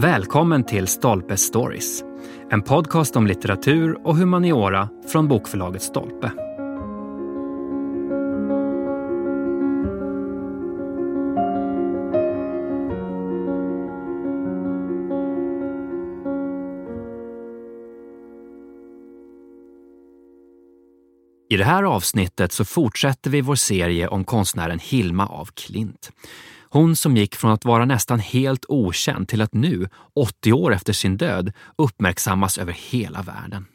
Välkommen till Stolpe Stories. En podcast om litteratur och humaniora från bokförlaget Stolpe. I det här avsnittet så fortsätter vi vår serie om konstnären Hilma af Klint. Hon som gick från att vara nästan helt okänd till att nu, 80 år efter sin död, uppmärksammas över hela världen.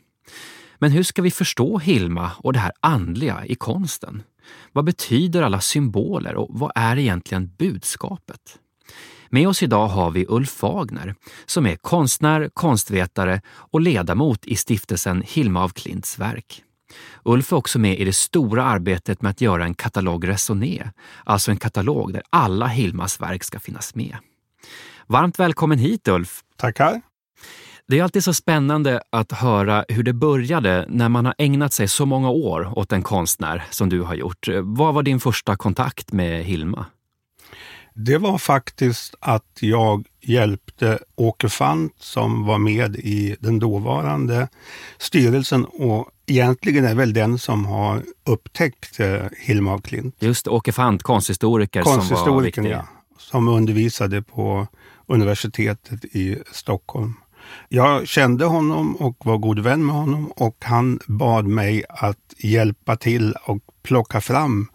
Men hur ska vi förstå Hilma och det här andliga i konsten? Vad betyder alla symboler och vad är egentligen budskapet? Med oss idag har vi Ulf Fagner som är konstnär, konstvetare och ledamot i stiftelsen Hilma af Klints verk. Ulf är också med i det stora arbetet med att göra en katalog Resoné, alltså en katalog där alla Hilmas verk ska finnas med. Varmt välkommen hit Ulf! Tackar! Det är alltid så spännande att höra hur det började när man har ägnat sig så många år åt en konstnär som du har gjort. Vad var din första kontakt med Hilma? Det var faktiskt att jag hjälpte Åke Fant som var med i den dåvarande styrelsen och egentligen är väl den som har upptäckt eh, Hilma af Klint. Just Åke Fant, konsthistoriker, konsthistoriker som var viktig. Ja, som undervisade på universitetet i Stockholm. Jag kände honom och var god vän med honom och han bad mig att hjälpa till och plocka fram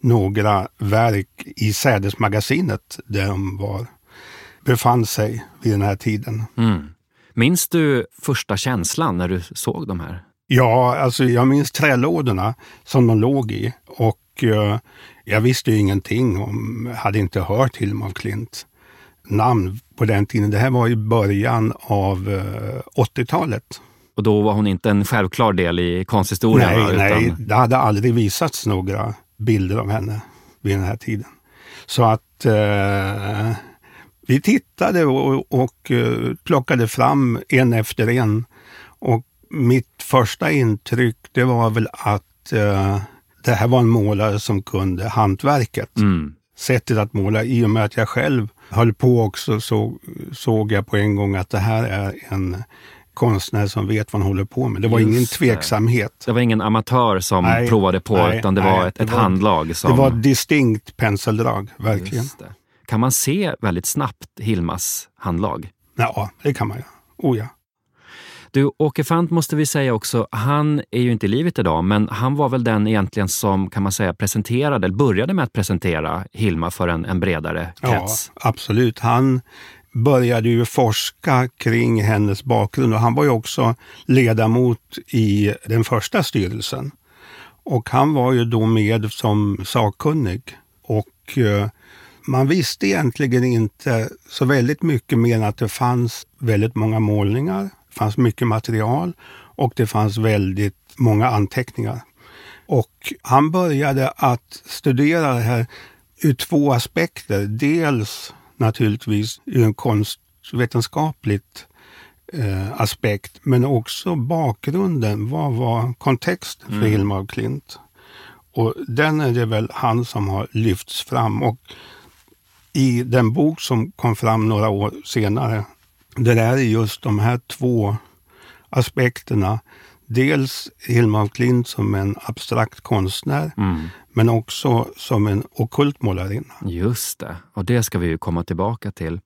några verk i Sädesmagasinet där de var, befann sig vid den här tiden. Mm. Minns du första känslan när du såg de här? Ja, alltså jag minns trälådorna som de låg i och uh, jag visste ju ingenting om, hade inte hört Hilma af Klint namn på den tiden. Det här var i början av uh, eh, 80-talet. Och då var hon inte en självklar del i konsthistorien? Nej, utan... nej, det hade aldrig visats några bilder av henne vid den här tiden. Så att uh, vi tittade och, och plockade fram en efter en. Och mitt första intryck det var väl att uh, det här var en målare som kunde hantverket. Mm. Sättet att måla. I och med att jag själv höll på också så såg jag på en gång att det här är en konstnär som vet vad han håller på med. Det var Just ingen tveksamhet. Det. det var ingen amatör som nej, provade på, nej, utan det nej, var ett, ett var, handlag. Som... Det var distinkt penseldrag, verkligen. Kan man se väldigt snabbt Hilmas handlag? Ja, det kan man ja. Oh ja. Du, Åke Fant måste vi säga också, han är ju inte i livet idag, men han var väl den egentligen som kan man säga presenterade, eller började med att presentera Hilma för en, en bredare krets. Ja, absolut. Han började ju forska kring hennes bakgrund och han var ju också ledamot i den första styrelsen. Och han var ju då med som sakkunnig. Och eh, man visste egentligen inte så väldigt mycket mer än att det fanns väldigt många målningar det fanns mycket material och det fanns väldigt många anteckningar. Och han började att studera det här ur två aspekter. Dels naturligtvis ur en konstvetenskapligt eh, aspekt, men också bakgrunden. Vad var kontexten för mm. Hilma af Klint? Och den är det väl han som har lyfts fram. Och i den bok som kom fram några år senare, det är just de här två aspekterna. Dels Hilma af Klint som en abstrakt konstnär, mm. men också som en okult målarinna. Just det, och det ska vi ju komma tillbaka till.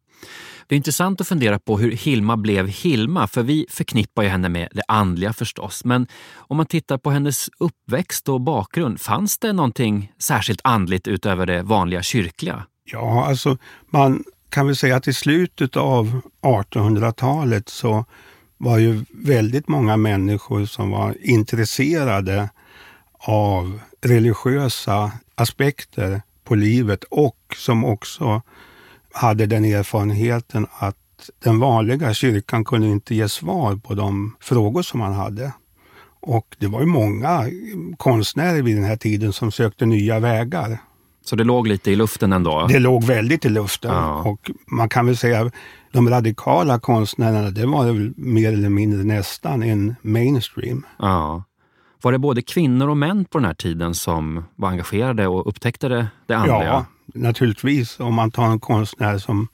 Det är intressant att fundera på hur Hilma blev Hilma, för vi förknippar ju henne med det andliga förstås. Men om man tittar på hennes uppväxt och bakgrund, fanns det någonting särskilt andligt utöver det vanliga kyrkliga? Ja, alltså man kan väl säga att i slutet av 1800-talet så var ju väldigt många människor som var intresserade av religiösa aspekter på livet och som också hade den erfarenheten att den vanliga kyrkan kunde inte ge svar på de frågor som man hade. Och det var ju många konstnärer vid den här tiden som sökte nya vägar. Så det låg lite i luften ändå? Det låg väldigt i luften. Ja. Och man kan väl säga de radikala konstnärerna, det var väl mer eller mindre nästan en mainstream. Ja. Var det både kvinnor och män på den här tiden som var engagerade och upptäckte det, det andliga? Ja, naturligtvis. Om man tar en konstnär som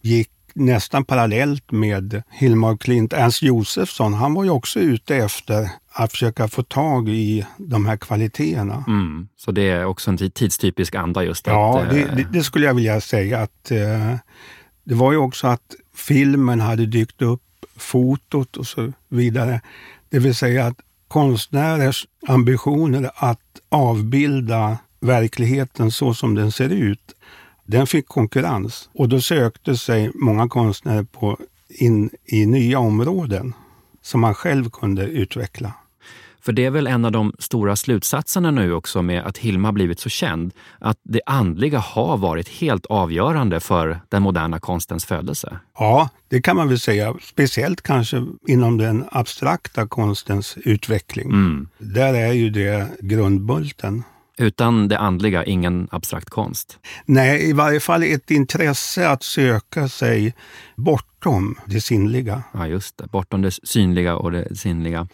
gick nästan parallellt med Hilma och Klint, Ernst Josefsson, han var ju också ute efter att försöka få tag i de här kvaliteterna. Mm. Så det är också en tidstypisk anda just Ja, att, det, eh, det, det skulle jag vilja säga att eh, det var ju också att filmen hade dykt upp, fotot och så vidare. Det vill säga att konstnärers ambitioner att avbilda verkligheten så som den ser ut, den fick konkurrens. Och då sökte sig många konstnärer på in i nya områden som man själv kunde utveckla. För det är väl en av de stora slutsatserna nu också med att Hilma blivit så känd, att det andliga har varit helt avgörande för den moderna konstens födelse. Ja, det kan man väl säga. Speciellt kanske inom den abstrakta konstens utveckling. Mm. Där är ju det grundbulten. Utan det andliga, ingen abstrakt konst. Nej, i varje fall ett intresse att söka sig bortom det sinnliga. Ja, just det. Bortom det synliga och det sinnliga.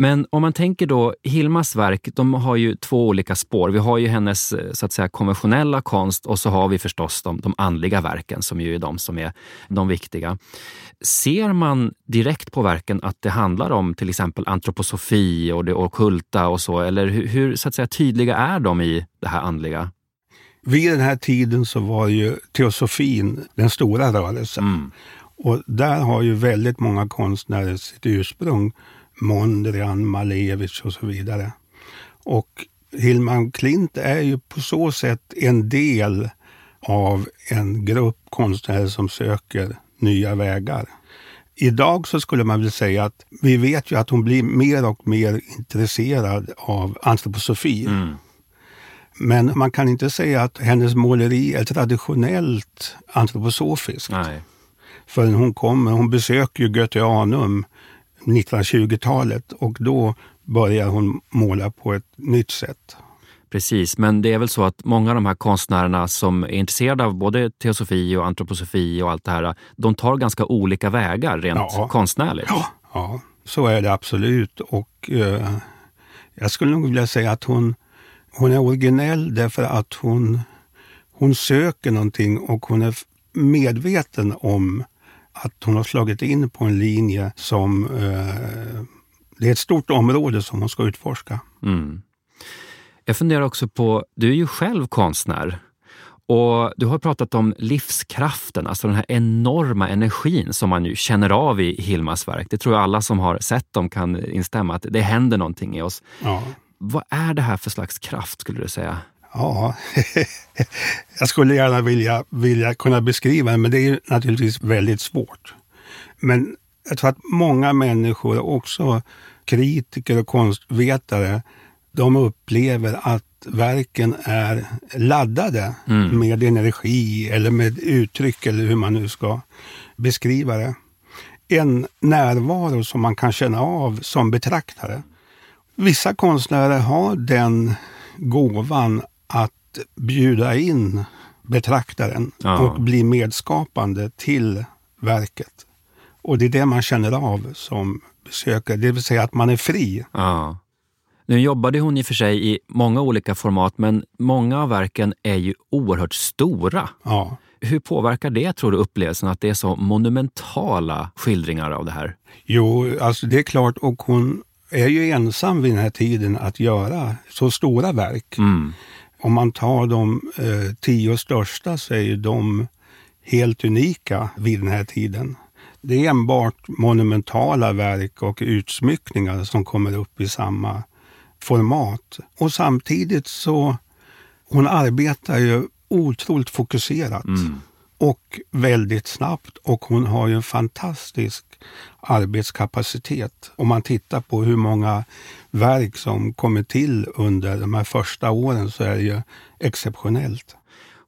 Men om man tänker då, Hilmas verk, de har ju två olika spår. Vi har ju hennes eh, så att säga konventionella konst och så har vi förstås de, de andliga verken som ju är de som är de viktiga. Ser man direkt på verken att det handlar om till exempel antroposofi och det ockulta och så? Eller hur, hur så att säga, tydliga är de i det här andliga? Vid den här tiden så var ju teosofin den stora rörelsen. Mm. Och där har ju väldigt många konstnärer sitt ursprung. Mondrian, Malevich och så vidare. Och Hillman Klint är ju på så sätt en del av en grupp konstnärer som söker nya vägar. Idag så skulle man väl säga att vi vet ju att hon blir mer och mer intresserad av antroposofi. Mm. Men man kan inte säga att hennes måleri är traditionellt antroposofiskt Nej. förrän hon kommer. Hon besöker ju Goetheanum 1920-talet och då börjar hon måla på ett nytt sätt. Precis, men det är väl så att många av de här konstnärerna som är intresserade av både teosofi och antroposofi och allt det här, de tar ganska olika vägar rent Ja. konstnärligt. Ja, ja, så är det absolut. Och eh, jag skulle nog vilja säga att hon, hon är originell därför att hon, hon söker någonting och hon är medveten om att hon har slagit in på en linje som... Eh, det är ett stort område som hon ska utforska. Mm. Jag funderar också på, du är ju själv konstnär och du har pratat om livskraften, alltså den här enorma energin som man ju känner av i Hilmas verk. Det tror jag alla som har sett dem kan instämma att det händer någonting i oss. Ja. Vad är det här för slags kraft skulle du säga? Ja, jag skulle gärna vilja, vilja kunna beskriva det, men det är naturligtvis väldigt svårt. Men jag tror att många människor, också kritiker och konstvetare, de upplever att verken är laddade Mm. med energi eller med uttryck eller hur man nu ska beskriva det. En närvaro som man kan känna av som betraktare. Vissa konstnärer har den gåvan att bjuda in betraktaren Ja. och bli medskapande till verket. Och det är det man känner av som besökare, det vill säga att man är fri. Ja. Nu jobbade hon i och för sig i många olika format, men många av verken är ju oerhört stora. Ja. Hur påverkar det, tror du, upplevelsen att det är så monumentala skildringar av det här? Jo, alltså det är klart, och hon är ju ensam vid den här tiden att göra så stora verk. Mm. Om man tar de eh, tio största så är ju de helt unika vid den här tiden. Det är enbart monumentala verk och utsmyckningar som kommer upp i samma format. Och samtidigt så, hon arbetar ju otroligt fokuserat Mm och väldigt snabbt och hon har ju en fantastisk arbetskapacitet. Om man tittar på hur många verk som kommer till under de här första åren så är det ju exceptionellt.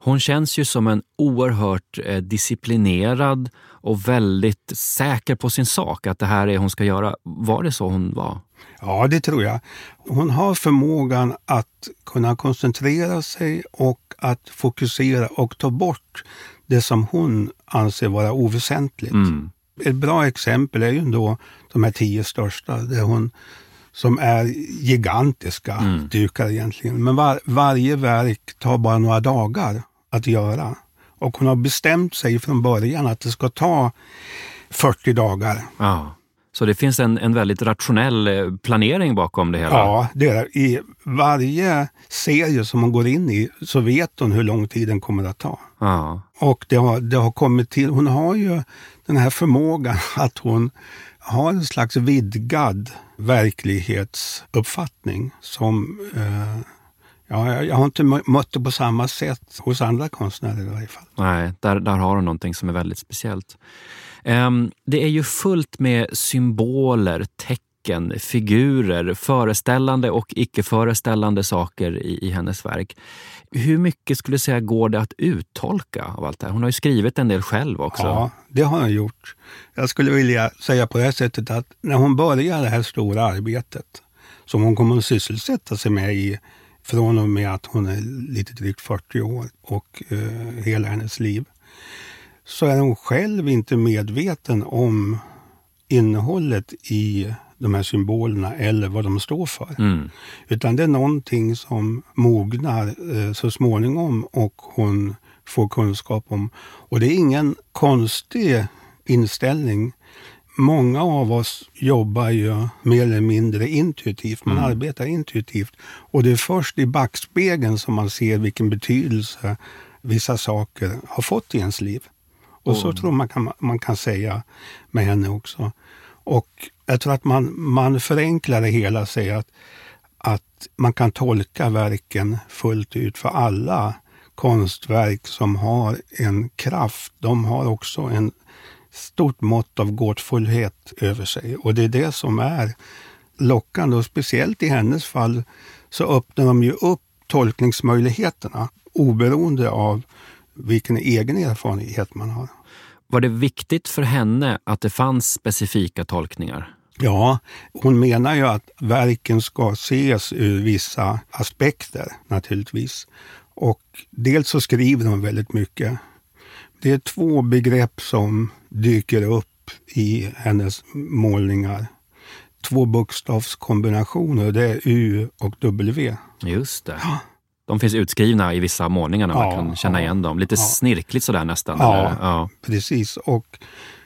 Hon känns ju som en oerhört eh, disciplinerad och väldigt säker på sin sak, att det här är hon ska göra. Var det så hon var? Ja, det tror jag. Hon har förmågan att kunna koncentrera sig och att fokusera och ta bort det som hon anser vara oväsentligt. Mm. Ett bra exempel är ju då de här tio största, där hon, som är gigantiska Mm. dukar egentligen. Men var, varje verk tar bara några dagar att göra. Och hon har bestämt sig från början att det ska ta 40 dagar. Ja. Så det finns en, en väldigt rationell eh, planering bakom det hela? Ja, det är I varje serie som hon går in i så vet hon hur lång tid den kommer att ta. Ja. Och det har, det har kommit till, hon har ju den här förmågan att hon har en slags vidgad verklighetsuppfattning som eh, ja, jag har inte mött det på samma sätt hos andra konstnärer i varje fall. Nej, där, där har hon någonting som är väldigt speciellt. Ehm, det är ju fullt med symboler, tecken, figurer, föreställande och icke-föreställande saker i, i hennes verk. Hur mycket skulle du säga går det att uttolka av allt det här? Hon har ju skrivit en del själv också. Ja, det har hon gjort. Jag skulle vilja säga på det här sättet att när hon börjar det här stora arbetet som hon kommer att sysselsätta sig med i från och med att hon är lite drygt 40 år och eh, hela hennes liv, så är hon själv inte medveten om innehållet i de här symbolerna eller vad de står för. Mm. Utan det är någonting som mognar eh, så småningom och hon får kunskap om. Och det är ingen konstig inställning. Många av oss jobbar ju mer eller mindre intuitivt. Man mm. arbetar intuitivt. Och det är först i backspegeln som man ser vilken betydelse vissa saker har fått i ens liv. Och så tror man kan, man kan säga med henne också. Och jag tror att man, man förenklar det hela och säger att, att man kan tolka verken fullt ut för alla konstverk som har en kraft. De har också en stort mått av gåtfullhet över sig och det är det som är lockande och speciellt i hennes fall så öppnar de ju upp tolkningsmöjligheterna oberoende av vilken egen erfarenhet man har. Var det viktigt för henne att det fanns specifika tolkningar? Ja, hon menar ju att verken ska ses ur vissa aspekter naturligtvis. Och dels så skriver hon väldigt mycket. Det är två begrepp som dyker upp i hennes målningar. Två bokstavskombinationer, det är U och W. Just det. Ja. De finns utskrivna i vissa målningar när ja, man kan känna ja, igen dem. Lite ja. snirkligt sådär nästan. Ja, ja, precis. Och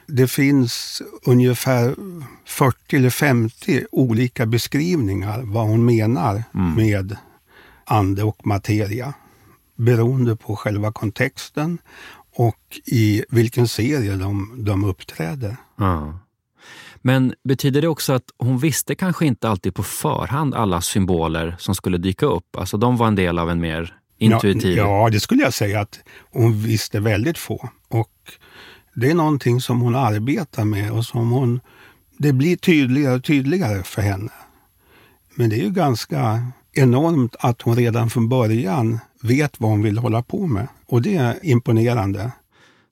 det finns ungefär 40 eller 50 olika beskrivningar vad hon menar mm. med ande och materia. Beroende på själva kontexten och i vilken serie de, de uppträder. Ja. Men betyder det också att hon visste kanske inte alltid på förhand alla symboler som skulle dyka upp? Alltså de var en del av en mer intuitiv... Ja, ja det skulle jag säga att hon visste väldigt få. Och det är någonting som hon arbetar med och som hon... Det blir tydligare och tydligare för henne. Men det är ju ganska enormt att hon redan från början vet vad hon vill hålla på med. Och det är imponerande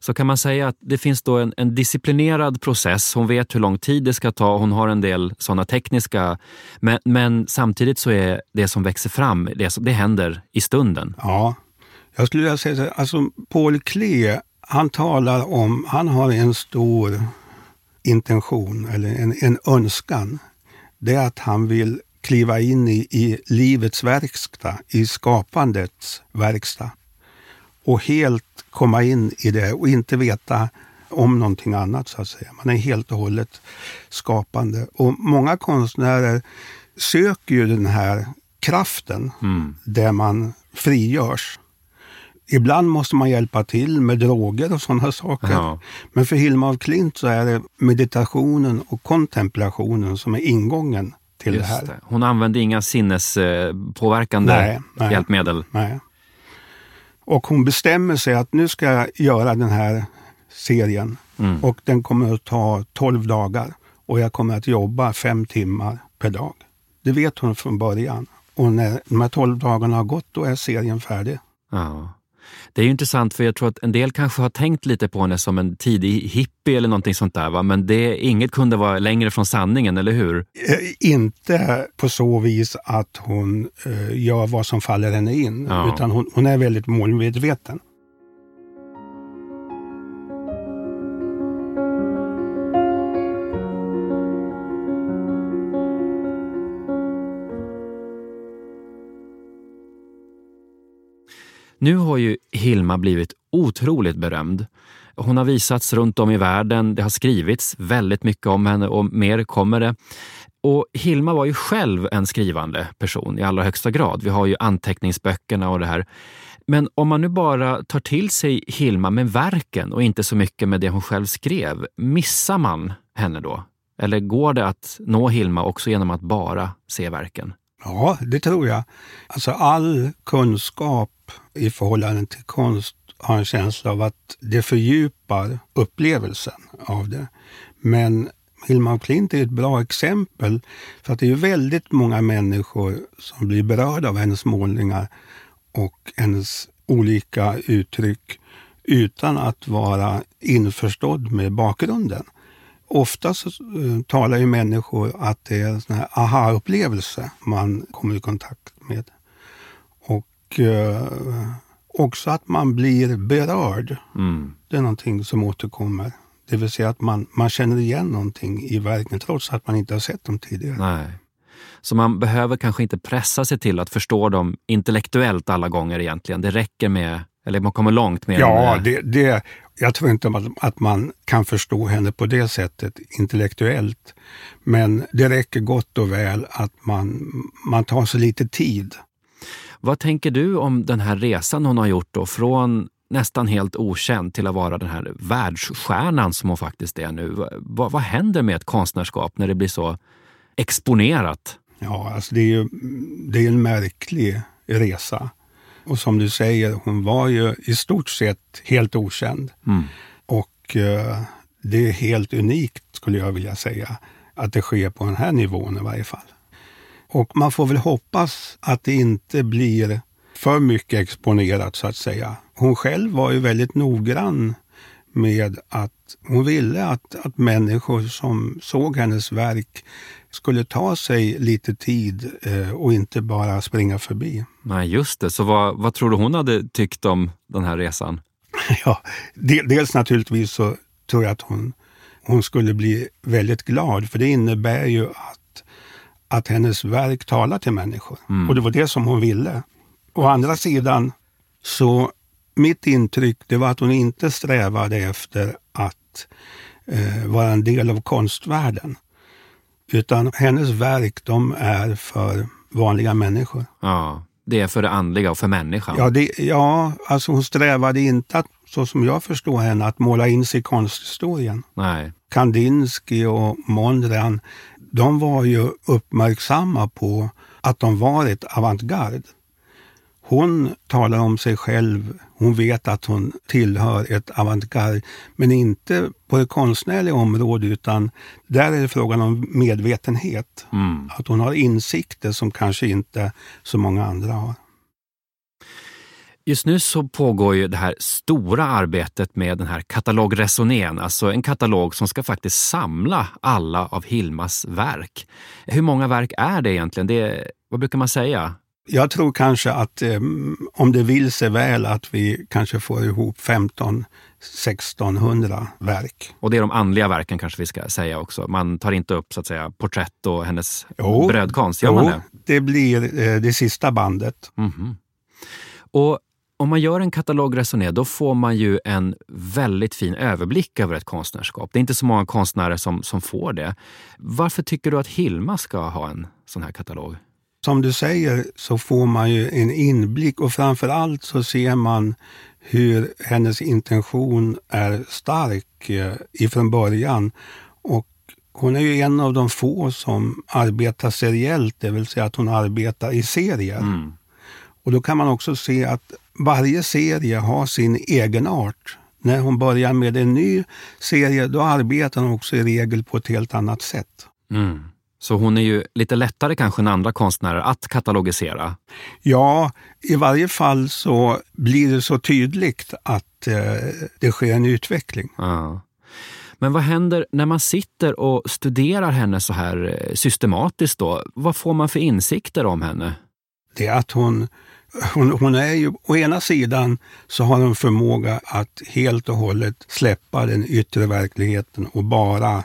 så kan man säga att det finns då en, en, disciplinerad process. Hon vet hur lång tid det ska ta, hon har en del sådana tekniska... Men, men, samtidigt så är det som växer fram, det, det händer i stunden. Ja, jag skulle vilja säga så alltså Paul Klee, han talar om, han har en stor intention eller en, en önskan. Det är att han vill kliva in i, i livets verkstad, i skapandets verkstad och helt komma in i det och inte veta om någonting annat så att säga. Man är helt och hållet skapande. Och många konstnärer söker ju den här kraften mm. där man frigörs. Ibland måste man hjälpa till med droger och sådana saker. Ja. Men för Hilma af Klint så är det meditationen och kontemplationen som är ingången till Just det här. Det. Hon använde inga sinnespåverkande nej, nej, hjälpmedel? Nej. Och hon bestämmer sig att nu ska jag göra den här serien mm. och den kommer att ta 12 dagar och jag kommer att jobba fem timmar per dag. Det vet hon från början. Och när de här 12 dagarna har gått, då är serien färdig. Ja. Det är intressant för jag tror att en del kanske har tänkt lite på henne som en tidig hippie eller någonting sånt där. Va? Men det, inget kunde vara längre från sanningen, eller hur? Eh, inte på så vis att hon eh, gör vad som faller henne in, ja. utan hon, hon är väldigt målmedveten. Nu har ju Hilma blivit otroligt berömd. Hon har visats runt om i världen, det har skrivits väldigt mycket om henne och mer kommer det. Och Hilma var ju själv en skrivande person i allra högsta grad. Vi har ju anteckningsböckerna och det här. Men om man nu bara tar till sig Hilma med verken och inte så mycket med det hon själv skrev, missar man henne då? Eller går det att nå Hilma också genom att bara se verken? Ja, det tror jag. Alltså all kunskap i förhållande till konst har en känsla av att det fördjupar upplevelsen av det. Men Hilma af Klint är ett bra exempel för att det är väldigt många människor som blir berörda av hennes målningar och hennes olika uttryck utan att vara införstådd med bakgrunden. Ofta så eh, talar ju människor att det är en aha-upplevelse man kommer i kontakt med. Och uh, också att man blir berörd. Mm. Det är någonting som återkommer. Det vill säga att man, man känner igen någonting i verken trots att man inte har sett dem tidigare. Nej. Så man behöver kanske inte pressa sig till att förstå dem intellektuellt alla gånger egentligen. Det räcker med, eller man kommer långt med Ja, det, det, jag tror inte att man kan förstå henne på det sättet intellektuellt. Men det räcker gott och väl att man, man tar sig lite tid. Vad tänker du om den här resan hon har gjort då? Från nästan helt okänd till att vara den här världsstjärnan som hon faktiskt är nu. Vad, vad händer med ett konstnärskap när det blir så exponerat? Ja, alltså det är ju det är en märklig resa. Och som du säger, hon var ju i stort sett helt okänd. Mm. Och eh, det är helt unikt, skulle jag vilja säga, att det sker på den här nivån i varje fall. Och man får väl hoppas att det inte blir för mycket exponerat, så att säga. Hon själv var ju väldigt noggrann med att hon ville att, att människor som såg hennes verk skulle ta sig lite tid eh, och inte bara springa förbi. Nej, just det. Så vad, vad tror du hon hade tyckt om den här resan? ja, dels naturligtvis så tror jag att hon, hon skulle bli väldigt glad, för det innebär ju att, att hennes verk talar till människor. Mm. Och det var det som hon ville. Å andra sidan, så mitt intryck det var att hon inte strävade efter att eh, vara en del av konstvärlden. Utan hennes verk, de är för vanliga människor. Ja, det är för det andliga och för människan. Ja, det, ja alltså hon strävade inte, att, så som jag förstår henne, att måla in sig i konsthistorien. Nej. Kandinsky och Mondrian, de var ju uppmärksamma på att de var ett avantgarde. Hon talar om sig själv, hon vet att hon tillhör ett avantgarde, men inte på det konstnärliga området utan där är det frågan om medvetenhet. Mm. Att hon har insikter som kanske inte så många andra har. Just nu så pågår ju det här stora arbetet med den här katalogresonén, alltså en katalog som ska faktiskt samla alla av Hilmas verk. Hur många verk är det egentligen? Det, vad brukar man säga? Jag tror kanske att eh, om det vill sig väl att vi kanske får ihop 15 1600 verk. Och det är de andliga verken kanske vi ska säga också. Man tar inte upp så att säga porträtt och hennes jo, brödkonst, gör jo, man det? det blir eh, det sista bandet. Mm -hmm. Och om man gör en katalogresonné då får man ju en väldigt fin överblick över ett konstnärskap. Det är inte så många konstnärer som, som får det. Varför tycker du att Hilma ska ha en sån här katalog? Som du säger så får man ju en inblick och framför allt så ser man hur hennes intention är stark eh, ifrån början. Och hon är ju en av de få som arbetar seriellt, det vill säga att hon arbetar i serier. Mm. Och då kan man också se att varje serie har sin egen art. När hon börjar med en ny serie, då arbetar hon också i regel på ett helt annat sätt. Mm. Så hon är ju lite lättare kanske än andra konstnärer att katalogisera. Ja, i varje fall så blir det så tydligt att eh, det sker en utveckling. Ja. Men vad händer när man sitter och studerar henne så här eh, systematiskt då? Vad får man för insikter om henne? Det är att hon, hon, hon är ju, å ena sidan så har hon förmåga att helt och hållet släppa den yttre verkligheten och bara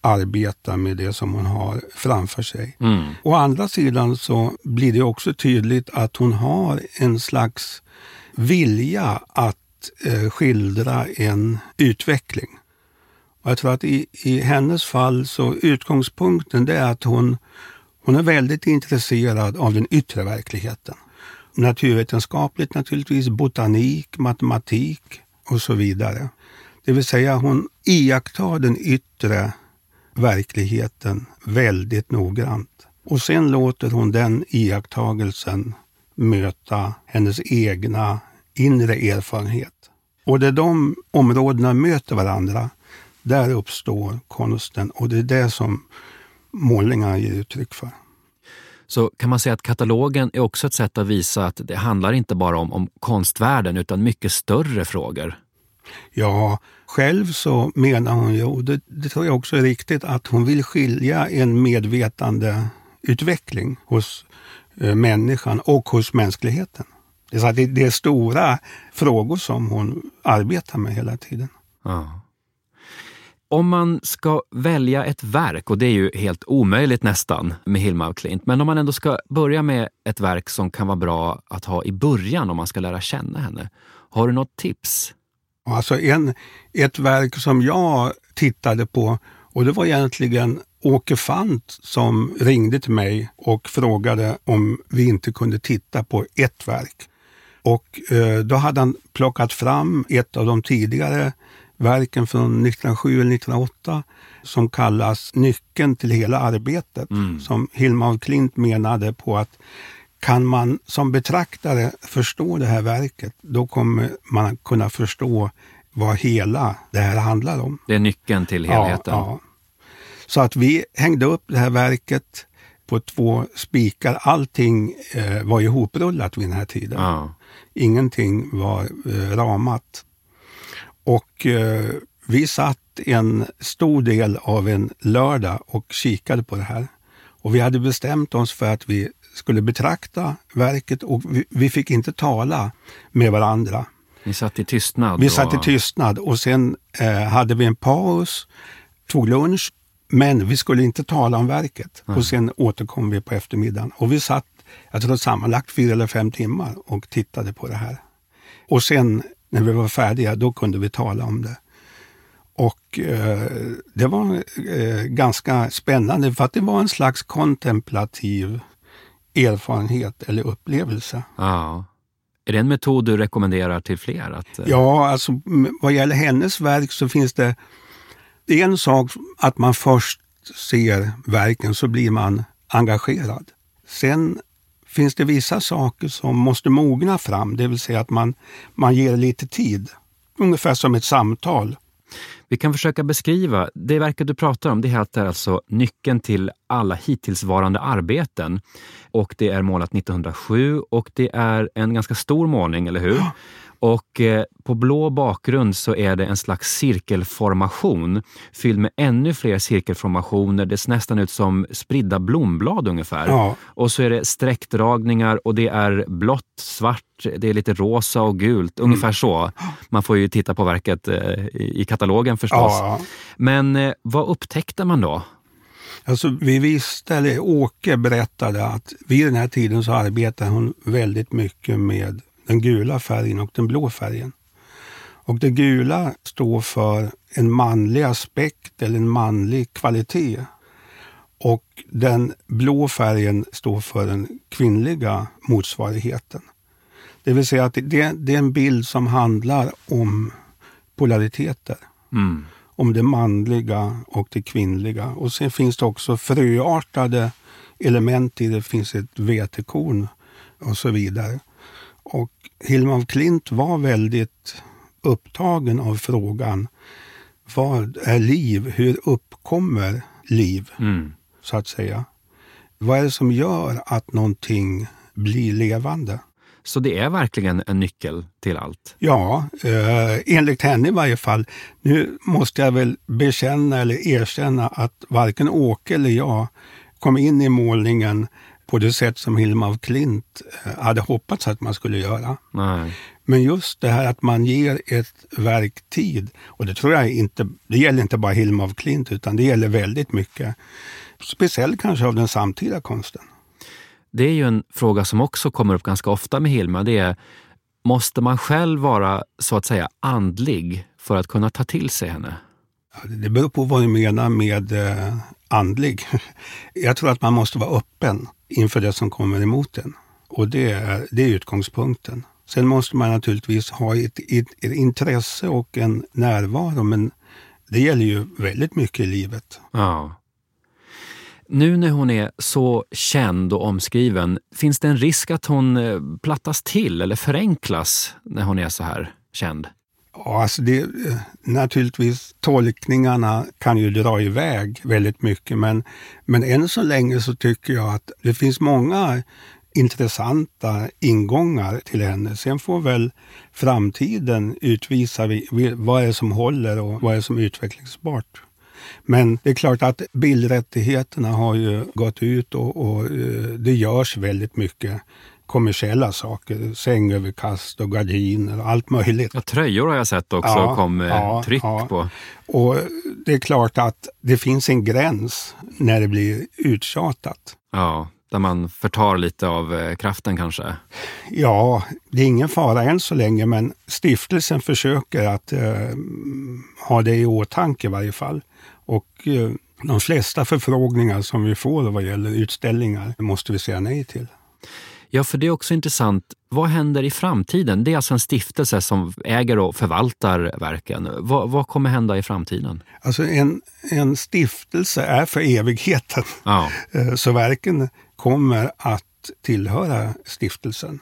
arbeta med det som hon har framför sig. Mm. Å andra sidan så blir det också tydligt att hon har en slags vilja att eh, skildra en utveckling. Och jag tror att i, i hennes fall så utgångspunkten det är att hon, hon är väldigt intresserad av den yttre verkligheten. Naturvetenskapligt naturligtvis, botanik, matematik och så vidare. Det vill säga hon iakttar den yttre verkligheten väldigt noggrant. Och sen låter hon den iakttagelsen möta hennes egna inre erfarenhet. Och där de områdena möter varandra, där uppstår konsten och det är det som målningarna ger uttryck för. Så kan man säga att katalogen är också ett sätt att visa att det handlar inte bara om, om konstvärlden utan mycket större frågor? Ja, själv så menar hon ju, och det, det tror jag också är riktigt, att hon vill skilja en medvetande utveckling hos eh, människan och hos mänskligheten. Det är, så det, det är stora frågor som hon arbetar med hela tiden. Ja. Om man ska välja ett verk, och det är ju helt omöjligt nästan med Hilma af Klint, men om man ändå ska börja med ett verk som kan vara bra att ha i början om man ska lära känna henne. Har du något tips? Alltså en, ett verk som jag tittade på och det var egentligen Åke Fant som ringde till mig och frågade om vi inte kunde titta på ett verk. Och eh, då hade han plockat fram ett av de tidigare verken från 1907 eller 1908 som kallas Nyckeln till hela arbetet. Mm. Som Hilma af Klint menade på att kan man som betraktare förstå det här verket, då kommer man kunna förstå vad hela det här handlar om. Det är nyckeln till helheten. Ja, ja. Så att vi hängde upp det här verket på två spikar. Allting eh, var ihoprullat vid den här tiden. Ja. Ingenting var eh, ramat. Och eh, vi satt en stor del av en lördag och kikade på det här. Och vi hade bestämt oss för att vi skulle betrakta verket och vi, vi fick inte tala med varandra. Ni satt i tystnad? Vi och... satt i tystnad och sen eh, hade vi en paus, tog lunch, men vi skulle inte tala om verket. Mm. Och sen återkom vi på eftermiddagen och vi satt, jag tror sammanlagt fyra eller fem timmar och tittade på det här. Och sen när vi var färdiga, då kunde vi tala om det. Och eh, det var eh, ganska spännande för att det var en slags kontemplativ erfarenhet eller upplevelse. Ja. Är det en metod du rekommenderar till fler? Att, eh... Ja, alltså vad gäller hennes verk så finns det det är en sak att man först ser verken så blir man engagerad. Sen finns det vissa saker som måste mogna fram, det vill säga att man, man ger lite tid. Ungefär som ett samtal. Vi kan försöka beskriva, det verket du pratar om, det heter alltså Nyckeln till alla hittillsvarande arbeten. Och det är målat 1907 och det är en ganska stor målning, eller hur? Och eh, på blå bakgrund så är det en slags cirkelformation fylld med ännu fler cirkelformationer. Det ser nästan ut som spridda blomblad ungefär. Ja. Och så är det streckdragningar och det är blått, svart, det är lite rosa och gult. Mm. Ungefär så. Man får ju titta på verket eh, i katalogen förstås. Ja. Men eh, vad upptäckte man då? Alltså, vi visste, eller Åke berättade att vid den här tiden så arbetade hon väldigt mycket med den gula färgen och den blå färgen. Och det gula står för en manlig aspekt eller en manlig kvalitet. Och den blå färgen står för den kvinnliga motsvarigheten. Det vill säga att det, det är en bild som handlar om polariteter. Mm. Om det manliga och det kvinnliga. Och sen finns det också fröartade element i det. Det finns ett vetekorn och så vidare. Och Hilma af Klint var väldigt upptagen av frågan vad är liv? Hur uppkommer liv? Mm. Så att säga. Vad är det som gör att någonting blir levande? Så det är verkligen en nyckel till allt? Ja, eh, enligt henne i varje fall. Nu måste jag väl bekänna eller erkänna att varken Åke eller jag kom in i målningen på det sätt som Hilma af Klint eh, hade hoppats att man skulle göra. Nej. Men just det här att man ger ett verk tid, och det tror jag inte, det gäller inte bara Hilma af Klint utan det gäller väldigt mycket. Speciellt kanske av den samtida konsten. Det är ju en fråga som också kommer upp ganska ofta med Hilma. Det är måste man själv vara så att säga andlig för att kunna ta till sig henne? Det beror på vad du menar med eh, andlig. Jag tror att man måste vara öppen inför det som kommer emot en. Och det är, det är utgångspunkten. Sen måste man naturligtvis ha ett, ett, ett, intresse och en närvaro, men det gäller ju väldigt mycket i livet. Ja. Nu när hon är så känd och omskriven, finns det en risk att hon eh, plattas till eller förenklas när hon är så här känd? Ja, alltså det, eh, naturligtvis, tolkningarna kan ju dra iväg väldigt mycket, men, men än så länge så tycker jag att det finns många intressanta ingångar till henne. Sen får väl framtiden utvisa vad är som håller och vad är som är utvecklingsbart. Men det är klart att bildrättigheterna har ju gått ut och, och eh, det görs väldigt mycket kommersiella saker. Sängöverkast och gardiner och allt möjligt. Ja, tröjor har jag sett också, ja, kom ja, tryck ja. på. Och det är klart att det finns en gräns när det blir uttjatat. Ja, där man förtar lite av eh, kraften kanske? Ja, det är ingen fara än så länge, men stiftelsen försöker att eh, ha det i åtanke i varje fall. Och eh, de flesta förfrågningar som vi får vad gäller utställningar måste vi säga nej till. Ja, för det är också intressant. Vad händer i framtiden? Det är alltså en stiftelse som äger och förvaltar verken. Vad, vad kommer hända i framtiden? Alltså en, en stiftelse är för evigheten. Ja. Eh, så verken kommer att tillhöra stiftelsen.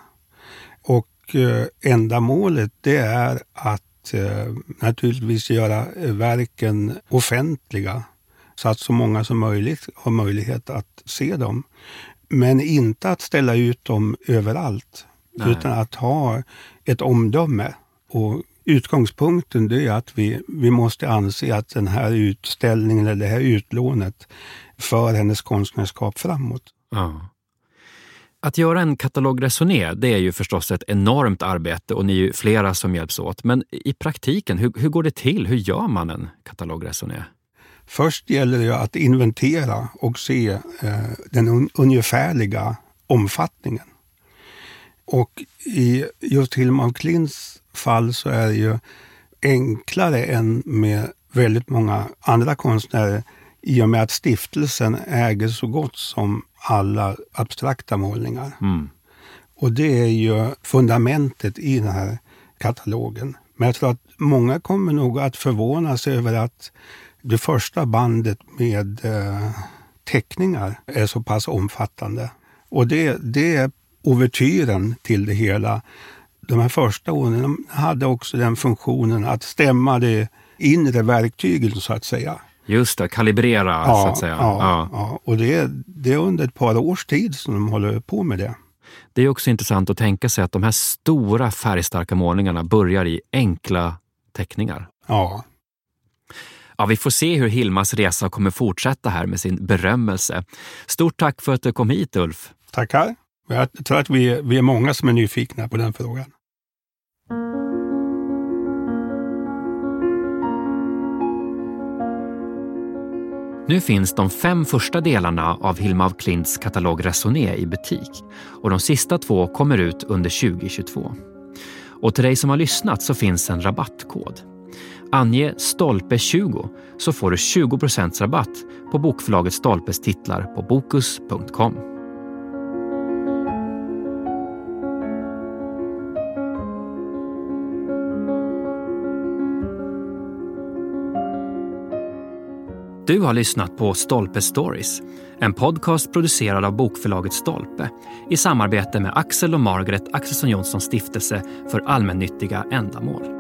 Och eh, ändamålet det är att eh, naturligtvis göra verken offentliga så att så många som möjligt har möjlighet att se dem. Men inte att ställa ut dem överallt, Nej. utan att ha ett omdöme. Och utgångspunkten är att vi, vi måste anse att den här utställningen eller det här utlånet för hennes konstnärskap framåt. Ja. Att göra en katalogresoné, det är ju förstås ett enormt arbete och ni är ju flera som hjälps åt. Men i praktiken, hur, hur går det till? Hur gör man en katalogresoné? Först gäller det att inventera och se eh, den un ungefärliga omfattningen. Och i just Hilma af Klints fall så är det ju enklare än med väldigt många andra konstnärer i och med att stiftelsen äger så gott som alla abstrakta målningar. Mm. Och det är ju fundamentet i den här katalogen. Men jag tror att många kommer nog att förvånas över att det första bandet med eh, teckningar är så pass omfattande. Och det, det är ouvertyren till det hela. De här första åren hade också den funktionen att stämma det inre verktyget så att säga. Just det, kalibrera ja, så att säga. Ja, ja. ja. och det är, det är under ett par års tid som de håller på med det. Det är också intressant att tänka sig att de här stora färgstarka målningarna börjar i enkla teckningar. Ja. Ja, vi får se hur Hilmas resa kommer fortsätta här med sin berömmelse. Stort tack för att du kom hit Ulf. Tackar. Jag tror att vi, vi är många som är nyfikna på den frågan. Nu finns de fem första delarna av Hilma af Klints katalog Resoné i butik och de sista två kommer ut under 2022. Och till dig som har lyssnat så finns en rabattkod. Ange stolpe 20 så får du 20 rabatt på bokförlaget Stolpes titlar på Bokus.com. Du har lyssnat på Stolpe Stories, en podcast producerad av bokförlaget Stolpe i samarbete med Axel och Margaret Axelsson Johnsons stiftelse för allmännyttiga ändamål.